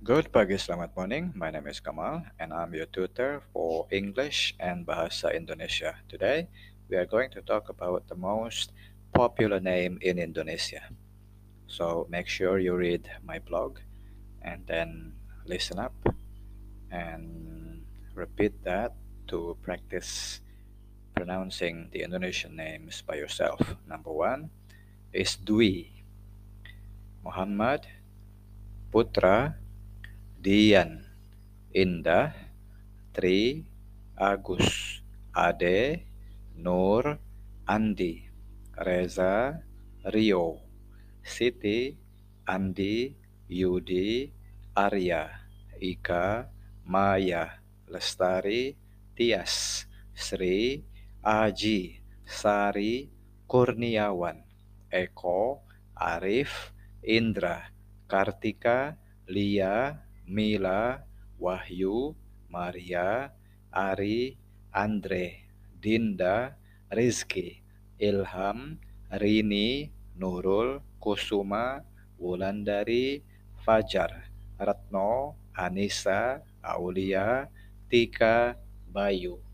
Good pagi, selamat morning. My name is Kamal and I'm your tutor for English and Bahasa Indonesia. Today, we are going to talk about the most popular name in Indonesia. So, make sure you read my blog and then listen up and repeat that to practice pronouncing the Indonesian names by yourself. Number one is Dwi, Muhammad, Putra, Dian, Indah, Tri, Agus, Ade, Nur, Andi, Reza, Rio, Siti, Andi, Yudi, Arya, Ika, Maya, Lestari, Tias, Sri, Aji, Sari, Kurniawan, Eko, Arif, Indra, Kartika, Lia, Mila, Wahyu, Maria, Ari, Andre, Dinda, Rizky, Ilham, Rini, Nurul, Kusuma, Wulandari, Fajar, Retno, Anissa, Aulia, Tika, Bayu.